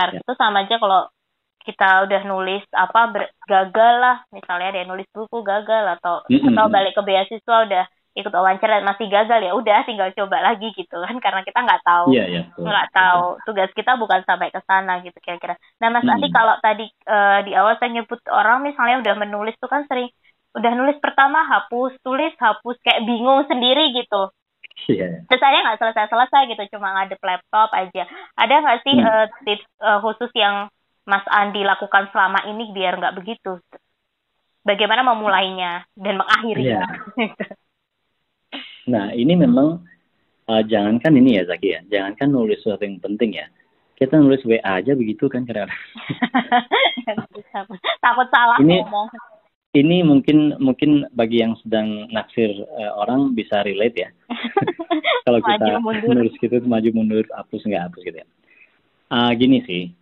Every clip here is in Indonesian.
menarik itu sama aja kalau kita udah nulis apa ber- gagal lah misalnya dia nulis buku gagal atau Mm-mm. atau balik ke beasiswa udah ikut wawancara masih gagal ya udah tinggal coba lagi gitu kan karena kita nggak tahu Iya, iya. betul. nggak tahu tugas kita bukan sampai ke sana gitu kira-kira. Nah Mas Adi Hmm. kalau tadi eh, di awal saya nyebut orang misalnya udah menulis tuh kan sering udah nulis pertama hapus tulis hapus kayak bingung sendiri gitu. Iya. Terus saya nggak selesai-selesai gitu cuma ngadep laptop aja. Ada nggak sih Hmm. eh, tips eh, khusus yang Mas Andi lakukan selama ini biar nggak begitu? Bagaimana memulainya dan mengakhirinya? Nah, ini memang uh, jangankan ini ya Zaki ya, jangankan nulis sesuatu yang penting ya. Kita nulis WA aja begitu kan kadang-kadang. Takut salah Ini- ngomong. Ini mungkin mungkin bagi yang sedang naksir uh, orang bisa relate ya. Kalau kita Maju mundur. nulis gitu maju mundur, hapus nggak hapus gitu ya. Uh, gini sih,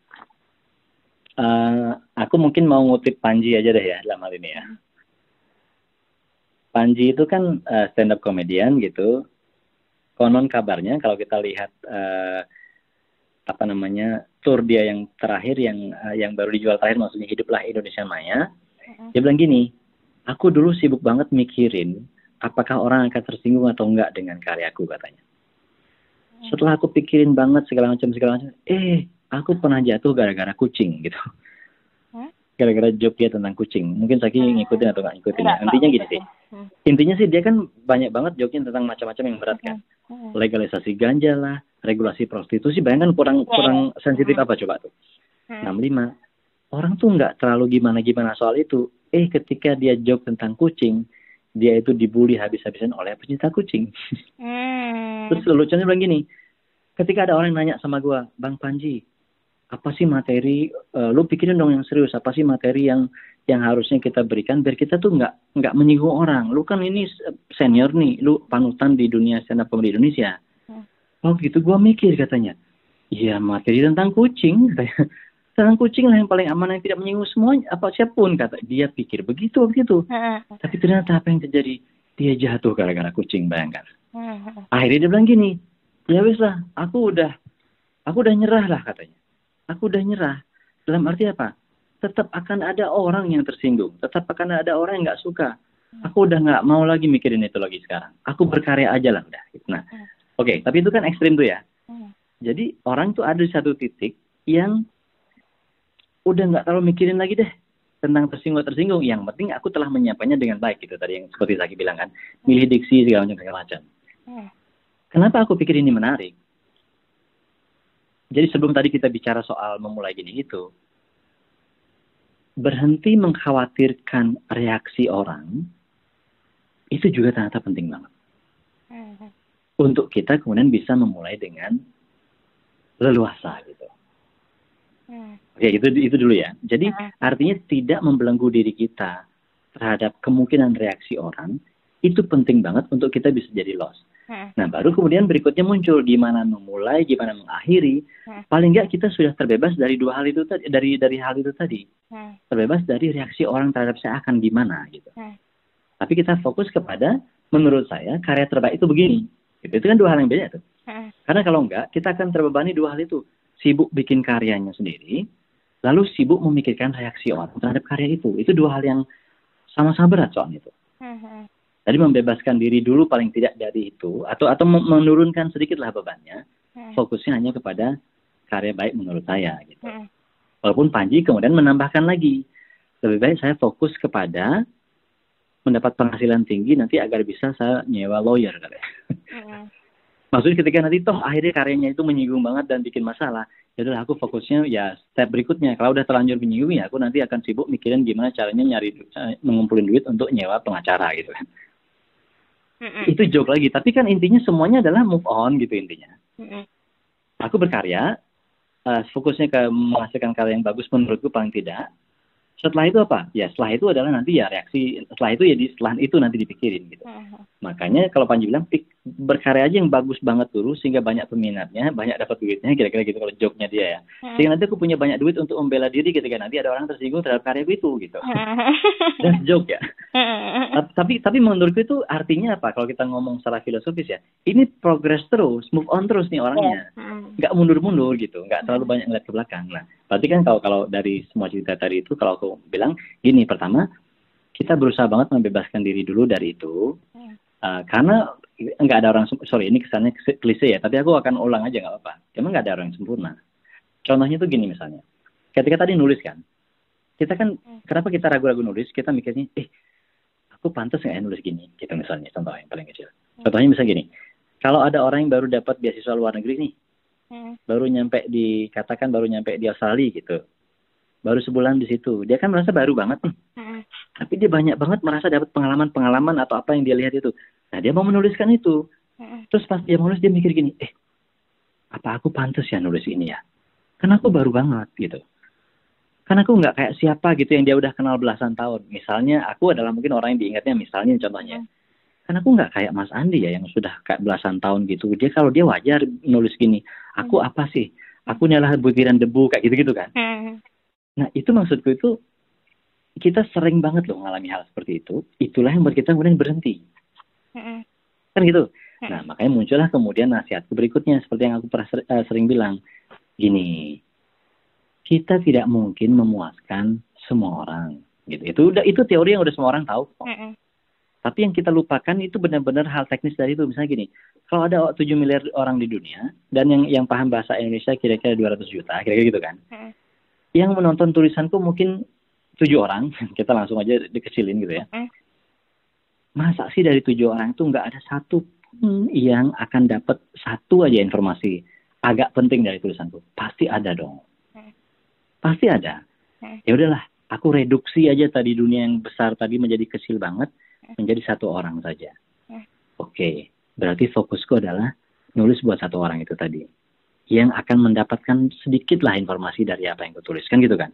uh, aku mungkin mau ngutip Panji aja deh ya dalam hal ini ya. Panji itu kan uh, stand up comedian gitu. Konon kabarnya kalau kita lihat uh, apa namanya tour dia yang terakhir yang uh, yang baru dijual terakhir maksudnya hiduplah Indonesia Maya. Dia bilang gini, aku dulu sibuk banget mikirin apakah orang akan tersinggung atau enggak dengan karyaku katanya. Setelah aku pikirin banget segala macam segala macam, eh aku pernah jatuh gara-gara kucing gitu. Gara-gara joke dia tentang kucing. Mungkin saking ngikutin atau nggak ngikutin ya. Enggak, Intinya gini sih. Intinya sih dia kan banyak banget joke-nya tentang macam-macam yang berat kan. Legalisasi ganja lah, regulasi prostitusi, bayangkan kurang Iya, kurang sensitif apa coba tuh. Hmm. 65. Orang tuh nggak terlalu gimana-gimana soal itu. Eh ketika dia joke tentang kucing, dia itu dibully habis-habisan oleh pecinta kucing. Hmm. Terus lucunya bilang gini, ketika ada orang yang nanya sama gua, Bang Panji, apa sih materi, eh, lu pikirin dong yang serius, apa sih materi yang yang harusnya kita berikan biar kita tuh nggak nggak menyinggung orang. Lu kan ini senior nih, lu panutan di dunia stand up comedy Indonesia. Hmm. Oh gitu, gua mikir katanya. Iya materi tentang kucing, katanya. Tentang kucing lah yang paling aman yang tidak menyinggung semuanya apa siapa pun kata dia pikir begitu begitu. Hmm. Tapi ternyata apa yang terjadi? Dia jatuh gara-gara kucing, bayangkan Hmm. akhirnya dia bilang gini ya wes lah aku udah aku udah nyerah lah katanya aku udah nyerah dalam arti apa tetap akan ada orang yang tersinggung tetap akan ada orang yang nggak suka aku udah nggak mau lagi mikirin itu lagi sekarang aku berkarya aja lah udah nah oke tapi itu kan ekstrim tuh ya Hmm. jadi orang tuh ada di satu titik yang udah nggak terlalu mikirin lagi deh tentang tersinggung tersinggung yang penting aku telah menyiapkannya dengan baik gitu tadi yang seperti Zaki bilang kan milih diksi segala macam segala macam Hmm. Kenapa aku pikir ini menarik? Jadi sebelum tadi kita bicara soal memulai gini itu, berhenti mengkhawatirkan reaksi orang, itu juga ternyata penting banget. Hmm. Untuk kita kemudian bisa memulai dengan leluasa gitu. Hmm. Oke, itu itu dulu ya. Jadi Hmm. artinya tidak membelenggu diri kita terhadap kemungkinan reaksi orang, itu penting banget untuk kita bisa jadi loss. Hmm. Nah, baru kemudian berikutnya muncul gimana memulai, gimana mengakhiri. Hmm. Paling nggak kita sudah terbebas dari dua hal itu tadi, dari dari hal itu tadi. Hmm. Terbebas dari reaksi orang terhadap saya akan gimana gitu. Hmm. Tapi kita fokus kepada menurut saya karya terbaik itu begini. Gitu. Itu kan dua hal yang beda tuh. Hmm. Karena kalau enggak, kita akan terbebani dua hal itu. Sibuk bikin karyanya sendiri, lalu sibuk memikirkan reaksi orang terhadap karya itu. Itu dua hal yang sama-sama berat soal itu. Hmm. Jadi membebaskan diri dulu paling tidak dari itu, atau atau menurunkan sedikitlah bebannya, Hmm. fokusnya hanya kepada karya baik menurut saya. Gitu. Hmm. Walaupun Panji kemudian menambahkan lagi, lebih baik saya fokus kepada mendapat penghasilan tinggi nanti agar bisa saya nyewa lawyer kali. ya. Maksudnya ketika nanti toh akhirnya karyanya itu menyinggung banget dan bikin masalah, ya udah aku fokusnya ya step berikutnya. Kalau udah terlanjur menyinggung ya aku nanti akan sibuk mikirin gimana caranya nyari eh, mengumpulin duit untuk nyewa pengacara gitu kan. Hmm. Itu joke lagi, tapi kan intinya semuanya adalah move on gitu intinya. Hmm. Aku berkarya, eh, fokusnya ke menghasilkan karya yang bagus menurutku paling tidak. Setelah itu apa? Ya setelah itu adalah nanti ya reaksi. Setelah itu ya di setelah itu nanti dipikirin gitu. Hmm. Makanya kalau Panji bilang pik, berkarya aja yang bagus banget dulu sehingga banyak peminatnya, banyak dapat duitnya, kira-kira gitu kalau joke dia ya. Hmm. Sehingga nanti aku punya banyak duit untuk membela diri ketika nanti ada orang tersinggung terhadap karya itu gitu. Dan joke ya. tapi tapi menurutku itu artinya apa? Kalau kita ngomong secara filosofis ya, ini progress terus, move on terus nih orangnya. Hmm. Nggak mundur-mundur gitu, nggak terlalu banyak ngeliat ke belakang. Nah, berarti kan kalau kalau dari semua cerita tadi itu kalau aku bilang gini, pertama kita berusaha banget membebaskan diri dulu dari itu. Uh, karena nggak ada orang sorry ini kesannya klise ya tapi aku akan ulang aja nggak apa-apa. Emang nggak ada orang yang sempurna. Contohnya tuh gini misalnya. Ketika tadi nulis kan kita kan hmm. kenapa kita ragu-ragu nulis? Kita mikirnya eh aku pantas nggak ya nulis gini? Gitu misalnya contoh yang paling kecil. Hmm. contohnya misalnya gini kalau ada orang yang baru dapat beasiswa luar negeri nih hmm. baru nyampe di katakan baru nyampe di Australia gitu baru sebulan di situ dia kan merasa baru banget hmm. tapi dia banyak banget merasa dapat pengalaman-pengalaman atau apa yang dia lihat itu Nah dia mau menuliskan itu. Terus pas dia menulis dia mikir gini, eh apa aku pantas ya nulis ini ya? Karena aku baru banget gitu. Karena aku nggak kayak siapa gitu yang dia udah kenal belasan tahun. Misalnya aku adalah mungkin orang yang diingatnya misalnya contohnya. Karena aku nggak kayak Mas Andi ya yang sudah kayak belasan tahun gitu. Dia kalau dia wajar nulis gini, aku apa sih? Aku adalah butiran debu kayak gitu-gitu kan. Nah itu maksudku itu kita sering banget loh mengalami hal seperti itu. Itulah yang buat kita kemudian berhenti hmm Kan gitu. Nah, makanya muncullah kemudian nasihatku berikutnya seperti yang aku pernah uh, sering bilang. Gini, kita tidak mungkin memuaskan semua orang. Gitu. Itu udah itu teori yang udah semua orang tahu kok. Tapi yang kita lupakan itu benar-benar hal teknis dari itu. Misalnya gini, kalau ada 7 miliar orang di dunia dan yang yang paham bahasa Indonesia kira-kira 200 juta, kira-kira gitu kan. Mm-hmm. Yang menonton tulisanku mungkin tujuh orang, kita langsung aja dikecilin gitu ya. Mm-hmm masa sih dari tujuh orang itu nggak ada satu pun yang akan dapat satu aja informasi agak penting dari tulisanku? Pasti ada dong. Hmm. Pasti ada. Hmm. Ya udahlah, aku reduksi aja tadi dunia yang besar tadi menjadi kecil banget hmm. Menjadi satu orang saja. Oke, okay. berarti fokusku adalah nulis buat satu orang itu tadi yang akan mendapatkan sedikit lah informasi dari apa yang aku tuliskan gitu kan.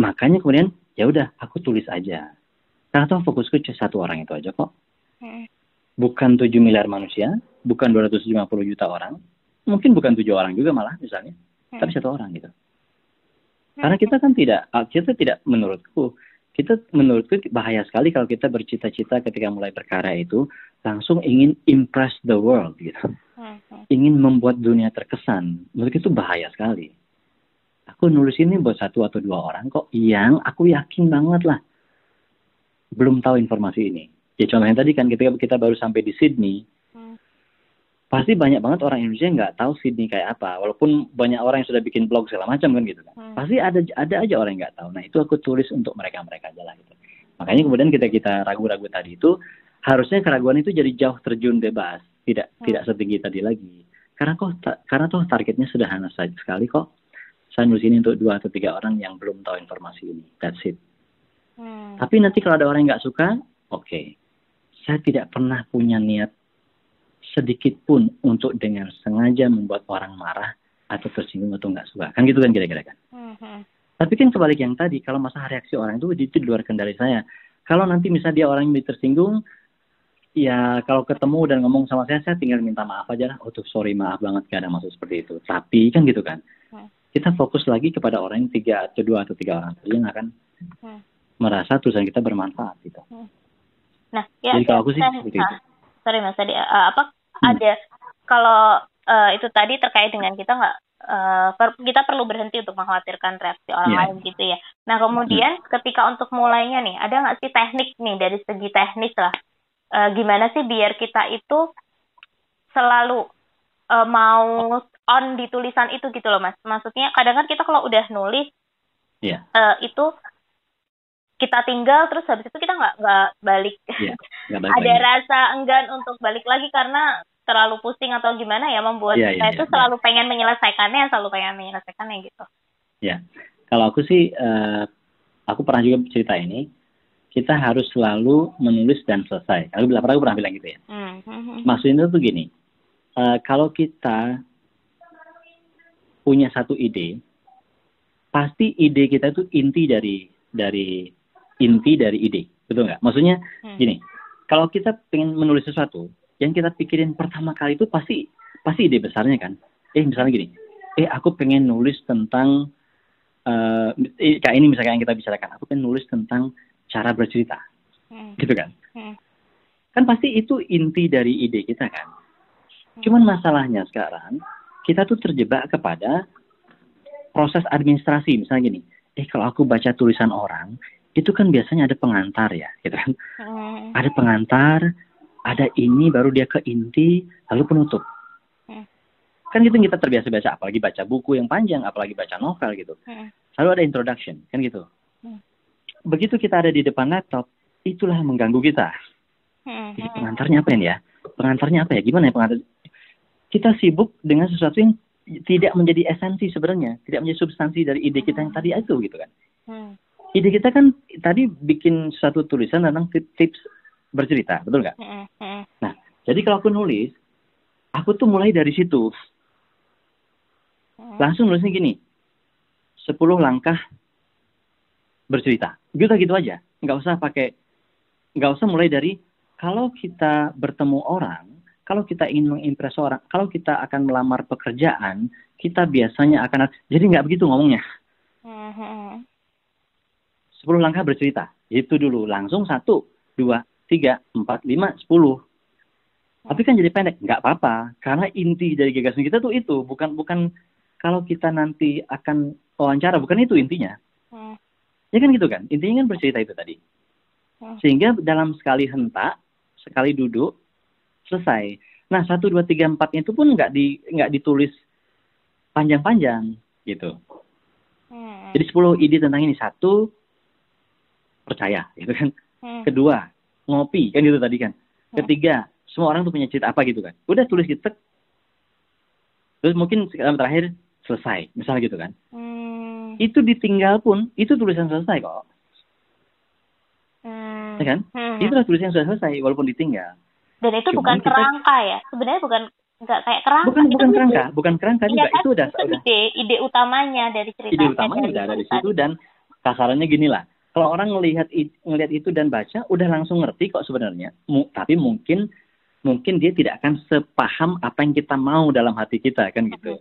Makanya kemudian ya udah aku tulis aja karena toh fokusku cuma satu orang itu aja kok. Hmm. Bukan 7 miliar manusia, bukan 250 juta orang, mungkin bukan tujuh orang juga malah misalnya, hmm. tapi satu orang gitu. Hmm. Karena kita kan tidak, kita tidak menurutku, kita menurutku bahaya sekali kalau kita bercita-cita ketika mulai berkarya itu langsung ingin impress the world gitu. Hmm. Ingin membuat dunia terkesan. Menurutku itu bahaya sekali. Aku nulis ini buat satu atau dua orang kok yang aku yakin banget lah belum tahu informasi ini. Ya contohnya tadi kan ketika kita baru sampai di Sydney, hmm. Pasti banyak banget orang Indonesia nggak tahu Sydney kayak apa. Walaupun banyak orang yang sudah bikin blog segala macam kan gitu kan. Hmm. Pasti ada ada aja orang yang nggak tahu. Nah itu aku tulis untuk mereka mereka aja lah gitu. Makanya kemudian kita kita ragu-ragu tadi itu harusnya keraguan itu jadi jauh terjun bebas, tidak hmm. tidak setinggi tadi lagi. Karena kok karena toh targetnya sederhana saja sekali kok. Saya nulis ini untuk dua atau tiga orang yang belum tahu informasi ini. That's it. Hmm. Tapi nanti kalau ada orang yang nggak suka, oke. Okay. Saya tidak pernah punya niat sedikit pun untuk dengan sengaja membuat orang marah atau tersinggung atau nggak suka. Kan gitu kan kira-kira kan. Hmm. Tapi kan kebalik yang tadi, kalau masalah reaksi orang itu itu di luar kendali saya. Kalau nanti misalnya dia orang yang tersinggung, ya kalau ketemu dan ngomong sama saya, saya tinggal minta maaf aja lah. Oh tuh sorry maaf banget gak ada maksud seperti itu. Tapi kan gitu kan. Hmm. Kita fokus lagi kepada orang yang tiga atau dua atau tiga orang tadi yang akan hmm merasa tulisan kita bermanfaat gitu. Hmm. Nah, ya, Jadi kalau aku sih nah, seperti itu. Sorry mas tadi uh, apa. Ada kalau uh, itu tadi terkait dengan kita nggak uh, per, kita perlu berhenti untuk mengkhawatirkan reaksi orang yeah. lain gitu ya. Nah kemudian hmm. ketika untuk mulainya nih ada nggak sih teknik nih dari segi teknis lah uh, gimana sih biar kita itu selalu uh, mau on di tulisan itu gitu loh mas. Maksudnya kadang kan kita kalau udah nulis yeah. uh, itu kita tinggal terus habis itu kita nggak nggak balik, gak balik ada lagi. rasa enggan untuk balik lagi karena terlalu pusing atau gimana ya membuat ya, kita ya, itu ya, selalu pengen menyelesaikannya selalu pengen menyelesaikannya gitu ya kalau aku sih uh, aku pernah juga cerita ini kita harus selalu menulis dan selesai aku bilang pernah aku pernah bilang gitu ya hmm. hmm, hmm. maksudnya tuh gini uh, kalau kita punya satu ide pasti ide kita itu inti dari dari inti dari ide, betul nggak? Maksudnya hmm. gini, kalau kita pengen menulis sesuatu, yang kita pikirin pertama kali itu pasti pasti ide besarnya kan. Eh misalnya gini, eh aku pengen nulis tentang uh, kayak ini misalnya yang kita bicarakan, aku pengen nulis tentang cara bercerita, hmm. gitu kan? Hmm. Kan pasti itu inti dari ide kita kan. Hmm. Cuman masalahnya sekarang kita tuh terjebak kepada proses administrasi misalnya gini eh kalau aku baca tulisan orang itu kan biasanya ada pengantar ya gitu kan hmm. ada pengantar ada ini baru dia ke inti lalu penutup hmm. kan gitu kita terbiasa baca apalagi baca buku yang panjang apalagi baca novel gitu hmm. lalu ada introduction kan gitu hmm. begitu kita ada di depan laptop itulah yang mengganggu kita hmm. Jadi pengantarnya apa ini ya pengantarnya apa ya gimana ya pengantar kita sibuk dengan sesuatu yang tidak menjadi esensi sebenarnya, tidak menjadi substansi dari ide kita yang tadi itu gitu kan. Hmm. Ide kita kan tadi bikin satu tulisan tentang tips bercerita, betul nggak? Hmm. Nah, jadi kalau aku nulis, aku tuh mulai dari situ. Langsung nulisnya gini, 10 langkah bercerita. Gitu gitu aja, nggak usah pakai, nggak usah mulai dari kalau kita bertemu orang, kalau kita ingin mengimpress orang, kalau kita akan melamar pekerjaan, kita biasanya akan jadi nggak begitu ngomongnya. Mm-hmm. Sepuluh langkah bercerita, itu dulu langsung satu, dua, tiga, empat, lima, sepuluh. Tapi kan jadi pendek, nggak apa-apa, karena inti dari gagasan kita tuh itu, bukan bukan kalau kita nanti akan wawancara, bukan itu intinya. Hmm. Ya kan gitu kan, intinya kan bercerita itu tadi. Hmm. Sehingga dalam sekali hentak, sekali duduk, selesai. Nah satu dua tiga empatnya itu pun nggak di nggak ditulis panjang-panjang gitu. Hmm. Jadi sepuluh ide tentang ini satu percaya gitu kan. Hmm. Kedua ngopi kan gitu tadi kan. Hmm. Ketiga semua orang tuh punya cerita apa gitu kan. Udah tulis gitu. Terus mungkin sekarang terakhir selesai misalnya gitu kan. Hmm. Itu ditinggal pun itu tulisan selesai kok. Hmm. Ya kan? Hmm. Itu tulisan sudah selesai walaupun ditinggal. Dan itu Cuman bukan kita, kerangka ya. Sebenarnya bukan nggak kayak kerangka. Bukan itu bukan kerangka, bukan kerangka juga. Kan, itu udah itu ide ide utamanya dari cerita. Ide utamanya udah ada di situ dan kasarannya gini lah. Kalau orang ngelihat ngelihat itu dan baca, udah langsung ngerti kok sebenarnya. Tapi mungkin mungkin dia tidak akan sepaham apa yang kita mau dalam hati kita kan gitu.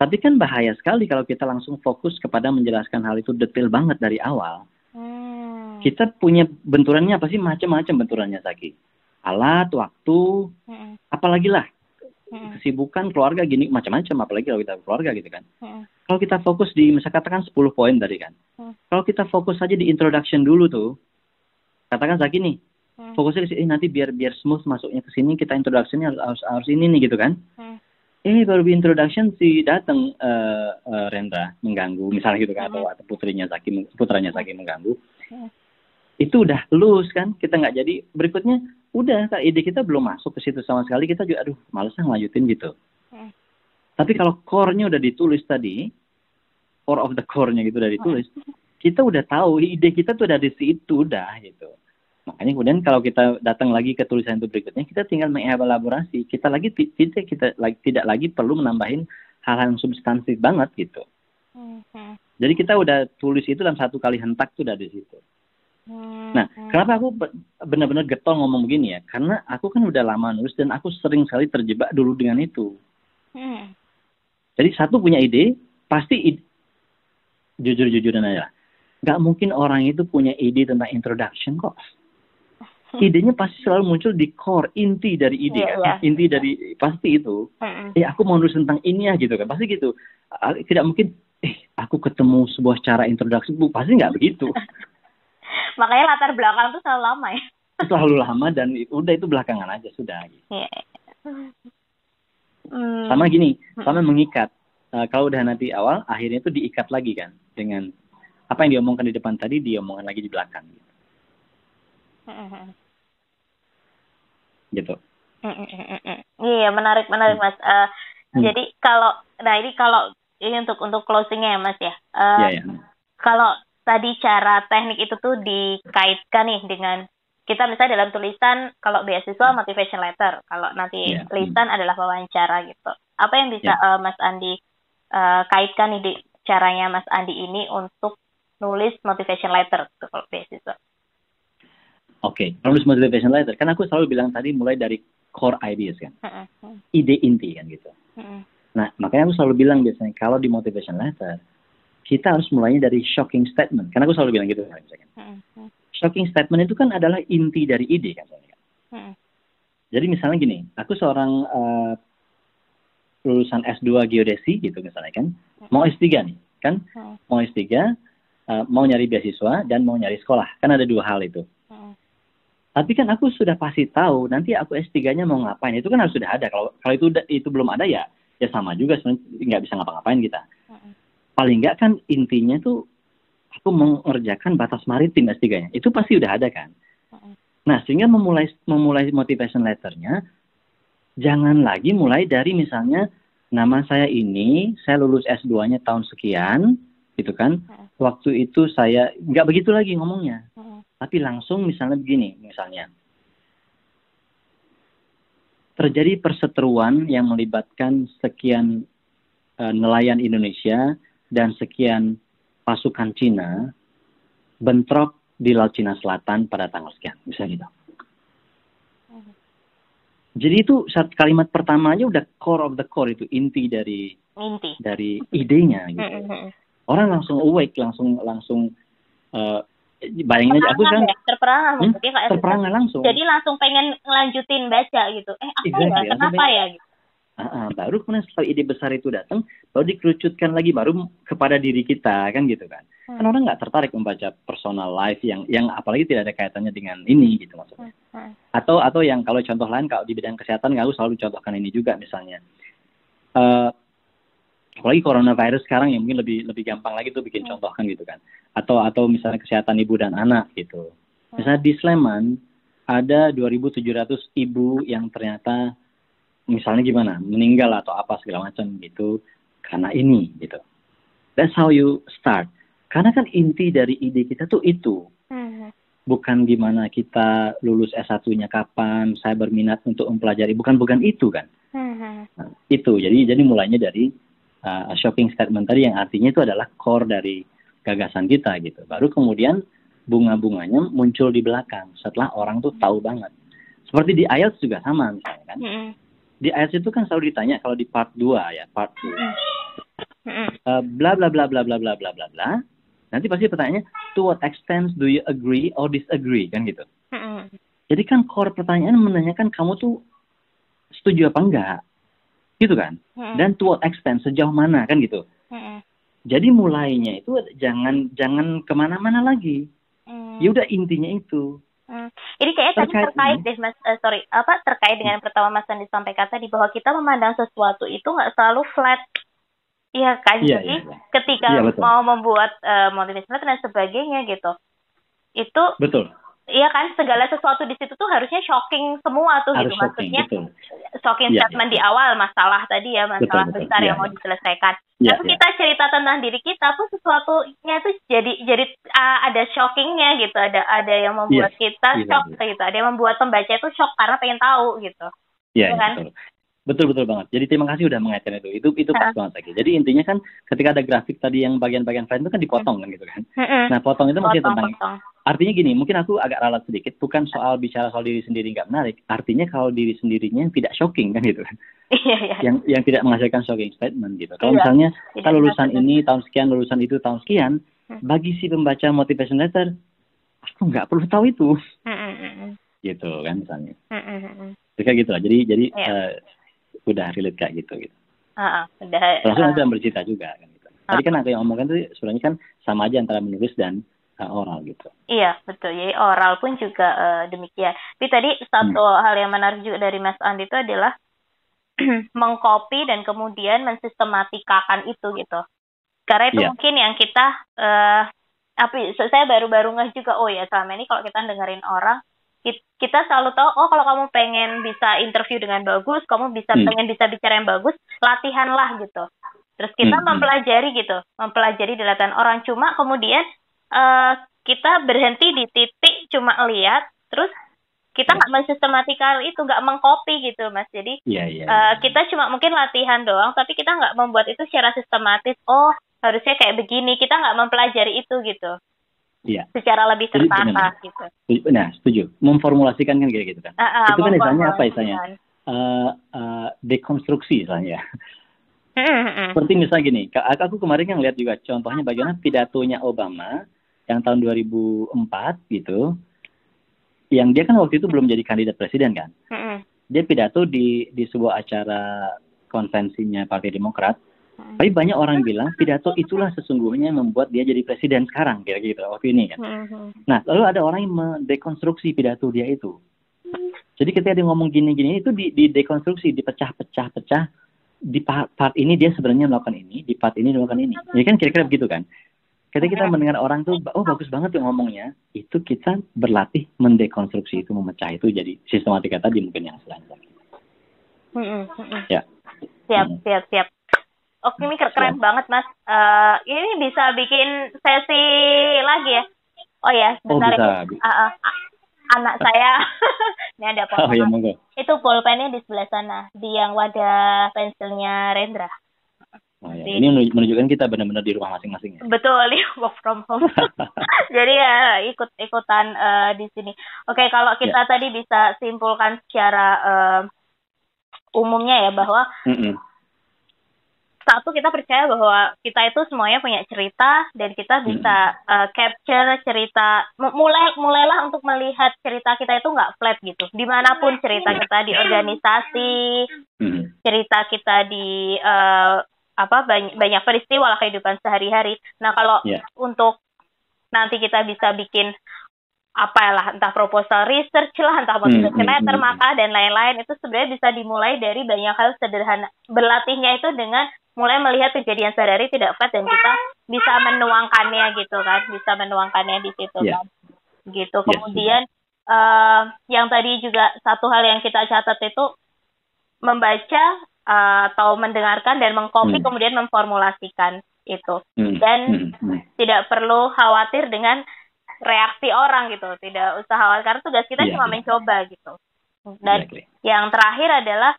Tapi kan bahaya sekali kalau kita langsung fokus kepada menjelaskan hal itu detail banget dari awal. Hmm. Kita punya benturannya apa sih macam-macam benturannya Saki alat, waktu, hmm. apalagi lah hmm. kesibukan keluarga gini macam-macam apalagi kalau kita keluarga gitu kan. Hmm. Kalau kita fokus di misalnya katakan 10 poin tadi kan. Hmm. Kalau kita fokus saja di introduction dulu tuh. Katakan saya gini. Hmm. Fokusnya eh, nanti biar biar smooth masuknya ke sini kita introductionnya harus, harus harus ini nih gitu kan. Hmm. Eh baru di introduction si datang uh, uh, Rendra mengganggu misalnya gitu kan hmm. atau, atau putrinya Zaki putranya Zaki mengganggu. Hmm. Itu udah lulus kan kita nggak jadi. Berikutnya udah ide kita belum masuk ke situ sama sekali. Kita juga aduh males lah ngelanjutin gitu. Hmm. tapi kalau core-nya udah ditulis tadi core of the core-nya gitu udah ditulis hmm. kita udah tahu ide kita tuh dari situ udah gitu. Makanya kemudian kalau kita datang lagi ke tulisan itu berikutnya kita tinggal mengelaborasi. Kita lagi tidak kita lagi tidak lagi perlu menambahin hal-hal yang substansi banget gitu. Hmm. jadi kita udah tulis itu dalam satu kali hentak tuh udah di situ. Hmm, nah, hmm. kenapa aku benar-benar getol ngomong begini ya? Karena aku kan udah lama nulis dan aku sering sekali terjebak dulu dengan itu. Hmm. Jadi satu punya ide, pasti jujur-jujuran aja. Gak mungkin orang itu punya ide tentang introduction kok. Idenya pasti selalu muncul di core inti dari ide yeah, kan, yeah. inti dari pasti itu. Hmm. Eh aku mau nulis tentang ini ya gitu kan, pasti gitu. Tidak mungkin, eh aku ketemu sebuah cara introduksi, bu pasti nggak begitu. Makanya latar belakang tuh selalu lama ya. Selalu lama dan udah itu belakangan aja sudah. Gitu. Yeah. Hmm. Sama gini, hmm. sama mengikat. Uh, kalau udah nanti awal, akhirnya itu diikat lagi kan dengan apa yang diomongkan di depan tadi diomongkan lagi di belakang. Gitu. Hmm. gitu. Iya menarik menarik mas. Uh, hmm. Jadi kalau, nah ini kalau ini untuk untuk closingnya ya mas ya. Uh, yeah, yeah. Kalau tadi cara teknik itu tuh dikaitkan nih dengan kita misalnya dalam tulisan kalau beasiswa motivation letter, kalau nanti yeah. lisan hmm. adalah wawancara gitu. Apa yang bisa yeah. uh, Mas Andi uh, kaitkan nih di caranya Mas Andi ini untuk nulis motivation letter gitu kalau beasiswa? Oke, okay. penulis motivation letter. Kan aku selalu bilang tadi mulai dari core ideas kan. Ide inti kan gitu. Nah, makanya aku selalu bilang biasanya kalau di motivation letter, kita harus mulainya dari shocking statement. Karena aku selalu bilang gitu kan. Shocking statement itu kan adalah inti dari ide kan. Jadi misalnya gini, aku seorang uh, lulusan S2 geodesi gitu misalnya kan, mau S3 nih, kan? Mau S3, uh, mau nyari beasiswa dan mau nyari sekolah. Kan ada dua hal itu. Tapi kan aku sudah pasti tahu nanti aku S3-nya mau ngapain. Itu kan harus sudah ada. Kalau kalau itu itu belum ada ya ya sama juga sebenarnya nggak bisa ngapa-ngapain kita. Paling nggak kan intinya tuh aku mengerjakan batas maritim S3-nya. Itu pasti udah ada kan. Nah, sehingga memulai memulai motivation letternya jangan lagi mulai dari misalnya nama saya ini, saya lulus S2-nya tahun sekian, gitu kan. Waktu itu saya nggak begitu lagi ngomongnya tapi langsung misalnya begini, misalnya. Terjadi perseteruan yang melibatkan sekian uh, nelayan Indonesia dan sekian pasukan Cina bentrok di Laut Cina Selatan pada tanggal sekian, misalnya gitu. Jadi itu saat kalimat pertamanya udah core of the core itu inti dari inti. dari idenya gitu. Orang langsung awake, langsung langsung uh, bayangin aja aku kan ya, terperangah hmm? kayak terperangah langsung. Jadi langsung pengen ngelanjutin baca gitu. Eh apa exactly, ya kenapa ya gitu uh, baru kemudian setelah ide besar itu datang baru dikerucutkan lagi baru kepada diri kita kan gitu kan hmm. kan orang nggak tertarik membaca personal life yang yang apalagi tidak ada kaitannya dengan ini gitu maksudnya hmm. Hmm. atau atau yang kalau contoh lain kalau di bidang kesehatan nggak selalu contohkan ini juga misalnya uh, apalagi coronavirus sekarang yang mungkin lebih lebih gampang lagi tuh bikin hmm. contoh kan gitu kan atau atau misalnya kesehatan ibu dan anak gitu hmm. misalnya di Sleman ada 2.700 ibu yang ternyata misalnya gimana meninggal atau apa segala macam gitu karena ini gitu that's how you start karena kan inti dari ide kita tuh itu hmm. bukan gimana kita lulus S1-nya kapan saya berminat untuk mempelajari bukan bukan itu kan nah, itu jadi jadi mulainya dari uh, shocking statement tadi yang artinya itu adalah core dari gagasan kita gitu. Baru kemudian bunga-bunganya muncul di belakang setelah orang tuh tahu banget. Seperti di IELTS juga sama misalnya kan. Mm. Di IELTS itu kan selalu ditanya kalau di part 2 ya, part 2. Mm -hmm. uh, bla bla bla bla bla bla bla bla bla. Nanti pasti pertanyaannya to what extent do you agree or disagree kan gitu. Mm. Jadi kan core pertanyaan menanyakan kamu tuh setuju apa enggak gitu kan dan to what extent sejauh mana kan gitu jadi mulainya itu jangan jangan ke mana-mana lagi hmm. ya udah intinya itu Hmm. Ini kayaknya tadi terkait deh mas, uh, sorry apa terkait dengan hmm. pertama mas Andi sampaikan tadi bahwa kita memandang sesuatu itu nggak selalu flat, iya kan? Yeah, Jadi yeah, yeah. ketika yeah, mau membuat uh, motivation dan sebagainya gitu, itu betul Iya kan segala sesuatu di situ tuh harusnya shocking semua tuh Harus gitu shocking, maksudnya betul. shocking ya, statement ya. di awal masalah tadi ya masalah betul, besar betul. yang ya, mau ya. diselesaikan. Ya, Tapi ya. kita cerita tentang diri kita pun sesuatunya itu jadi jadi uh, ada shockingnya gitu ada ada yang membuat yes, kita iya, shock iya. gitu ada yang membuat pembaca itu shock karena pengen tahu gitu. Iya ya, kan? betul. Betul betul banget. Jadi terima kasih udah mengaitkan itu. Itu itu pas banget lagi. Jadi intinya kan ketika ada grafik tadi yang bagian-bagian frame itu kan dipotong kan gitu kan. Nah potong itu maksudnya tentang potong. artinya gini. Mungkin aku agak ralat sedikit. Bukan soal bicara soal diri sendiri nggak menarik. Artinya kalau diri sendirinya yang tidak shocking kan gitu kan. Iya, iya. Yang yang tidak menghasilkan shocking statement gitu. Kalau iya, misalnya kita lulusan ini tahun sekian, lulusan itu tahun sekian, mm. bagi si pembaca motivation letter, aku nggak perlu tahu itu. Gitu kan misalnya. Jadi kayak gitu lah. Jadi jadi uh, udah relate kayak gitu gitu. Uh, udah. Langsung uh, bercerita juga kan gitu. Uh, Tadi kan aku yang omongkan tuh sebenarnya kan sama aja antara menulis dan uh, oral gitu. Iya betul. Jadi oral pun juga uh, demikian. Tapi tadi satu hmm. hal yang menarik juga dari Mas Andi itu adalah mengcopy dan kemudian mensistematikakan itu gitu. Karena itu yeah. mungkin yang kita uh, apa saya baru-baru ngeh juga oh ya selama ini kalau kita dengerin orang kita selalu tahu oh kalau kamu pengen bisa interview dengan bagus kamu bisa hmm. pengen bisa bicara yang bagus latihanlah gitu terus kita hmm. hmm. mempelajari gitu mempelajari di latihan orang cuma kemudian uh, kita berhenti di titik cuma lihat terus kita nggak mensistematikal itu nggak mengcopy gitu mas jadi yeah, yeah, uh, kita cuma mungkin latihan doang tapi kita nggak membuat itu secara sistematis oh harusnya kayak begini kita nggak mempelajari itu gitu Iya. Secara lebih tertata gitu. Nah, setuju. Memformulasikan kan kayak gitu kan. Uh, uh, itu kan misalnya apa misalnya? Uh, uh, dekonstruksi misalnya. Seperti misalnya gini, aku kemarin yang lihat juga contohnya bagaimana pidatonya Obama yang tahun 2004 gitu, yang dia kan waktu itu belum jadi kandidat presiden kan. Dia pidato di di sebuah acara konvensinya Partai Demokrat. Tapi banyak orang bilang pidato itulah sesungguhnya membuat dia jadi presiden sekarang kira gitu waktu ini kan. Nah lalu ada orang yang mendekonstruksi pidato dia itu. Jadi ketika dia ngomong gini-gini itu di, di dekonstruksi, dipecah-pecah-pecah di part, part ini dia sebenarnya melakukan ini, di part ini melakukan ini. Ya kan kira-kira begitu kan? Ketika kita mendengar orang tuh, oh bagus banget tuh ngomongnya, itu kita berlatih mendekonstruksi itu, memecah itu jadi sistematika tadi mungkin yang selanjutnya. Ya. Siap, siap, siap. Oke, ini keren siap. banget mas. Uh, ini bisa bikin sesi lagi ya? Oh ya, sebentar. Oh, bisa. Uh, uh, anak saya ini ada pulpen. Oh, iya, monggo. Itu pulpennya di sebelah sana, di yang wadah pensilnya Rendra. Oh, ya. Ini menunjukkan kita benar-benar di rumah masing-masing ya. Betul, di work from home. Jadi ya ikut-ikutan uh, di sini. Oke, kalau kita ya. tadi bisa simpulkan secara uh, umumnya ya bahwa mm -mm satu kita percaya bahwa kita itu semuanya punya cerita dan kita bisa uh, capture cerita mulai mulailah untuk melihat cerita kita itu nggak flat gitu. Di mana pun cerita kita di organisasi cerita kita di uh, apa banyak banyak peristiwa lah kehidupan sehari-hari. Nah kalau yeah. untuk nanti kita bisa bikin apa lah entah proposal research lah entah motivasi hmm, letter maka dan lain-lain itu sebenarnya bisa dimulai dari banyak hal sederhana. Berlatihnya itu dengan mulai melihat kejadian sehari-hari tidak flat dan kita bisa menuangkannya gitu kan bisa menuangkannya di situ yeah. kan gitu yes, kemudian uh, yang tadi juga satu hal yang kita catat itu membaca uh, atau mendengarkan dan mengcopy hmm. kemudian memformulasikan itu hmm. dan hmm. Hmm. tidak perlu khawatir dengan reaksi orang gitu tidak usah khawatir karena tugas kita yeah, cuma yeah. mencoba gitu dan exactly. yang terakhir adalah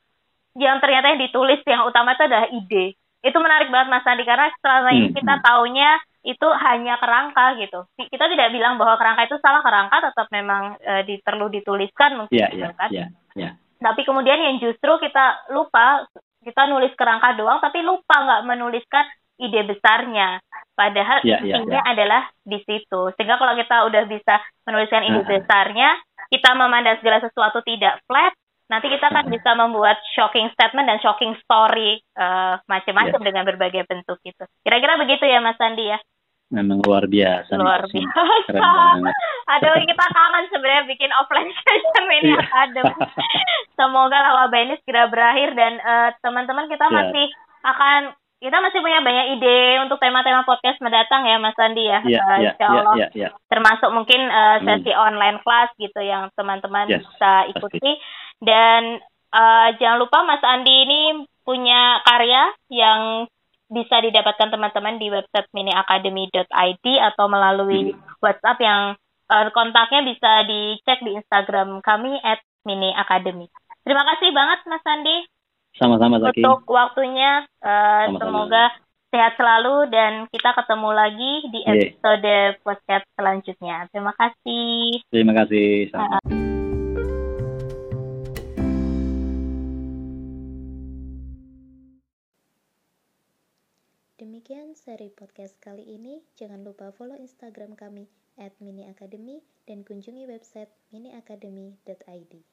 yang ternyata yang ditulis yang utama itu adalah ide itu menarik banget Mas Andi karena selama ini hmm, kita hmm. taunya itu hanya kerangka gitu. Kita tidak bilang bahwa kerangka itu salah kerangka tetap memang e, di, perlu dituliskan mungkin yeah, gitu yeah, kan. Yeah, yeah. Tapi kemudian yang justru kita lupa kita nulis kerangka doang tapi lupa nggak menuliskan ide besarnya. Padahal yeah, yeah, intinya yeah. adalah di situ. Sehingga kalau kita udah bisa menuliskan ide uh -huh. besarnya, kita memandang segala sesuatu tidak flat, nanti kita kan bisa membuat shocking statement dan shocking story uh, macam-macam yeah. dengan berbagai bentuk itu. Kira-kira begitu ya Mas Sandi ya? Memang luar biasa. Luar biasa. Aduh kita kangen sebenarnya bikin offline session ini yeah. Adem. Semoga lah wabah ini segera berakhir dan uh, teman-teman kita yeah. masih akan kita masih punya banyak ide untuk tema-tema podcast mendatang ya Mas Sandi ya. Yeah, uh, yeah, Insya Allah. Yeah, yeah, yeah. Termasuk mungkin uh, sesi mm. online class gitu yang teman-teman yes, bisa ikuti. Pasti dan uh, jangan lupa Mas Andi ini punya karya yang bisa didapatkan teman-teman di website miniacademy.id atau melalui hmm. WhatsApp yang uh, kontaknya bisa dicek di Instagram kami at miniacademy. Terima kasih banget Mas Andi. Sama-sama Zaki. Untuk waktunya uh, semoga sehat selalu dan kita ketemu lagi di episode yeah. podcast selanjutnya. Terima kasih. Terima kasih. Sama. Demikian seri podcast kali ini. Jangan lupa follow Instagram kami miniacademy dan kunjungi website miniacademy.id.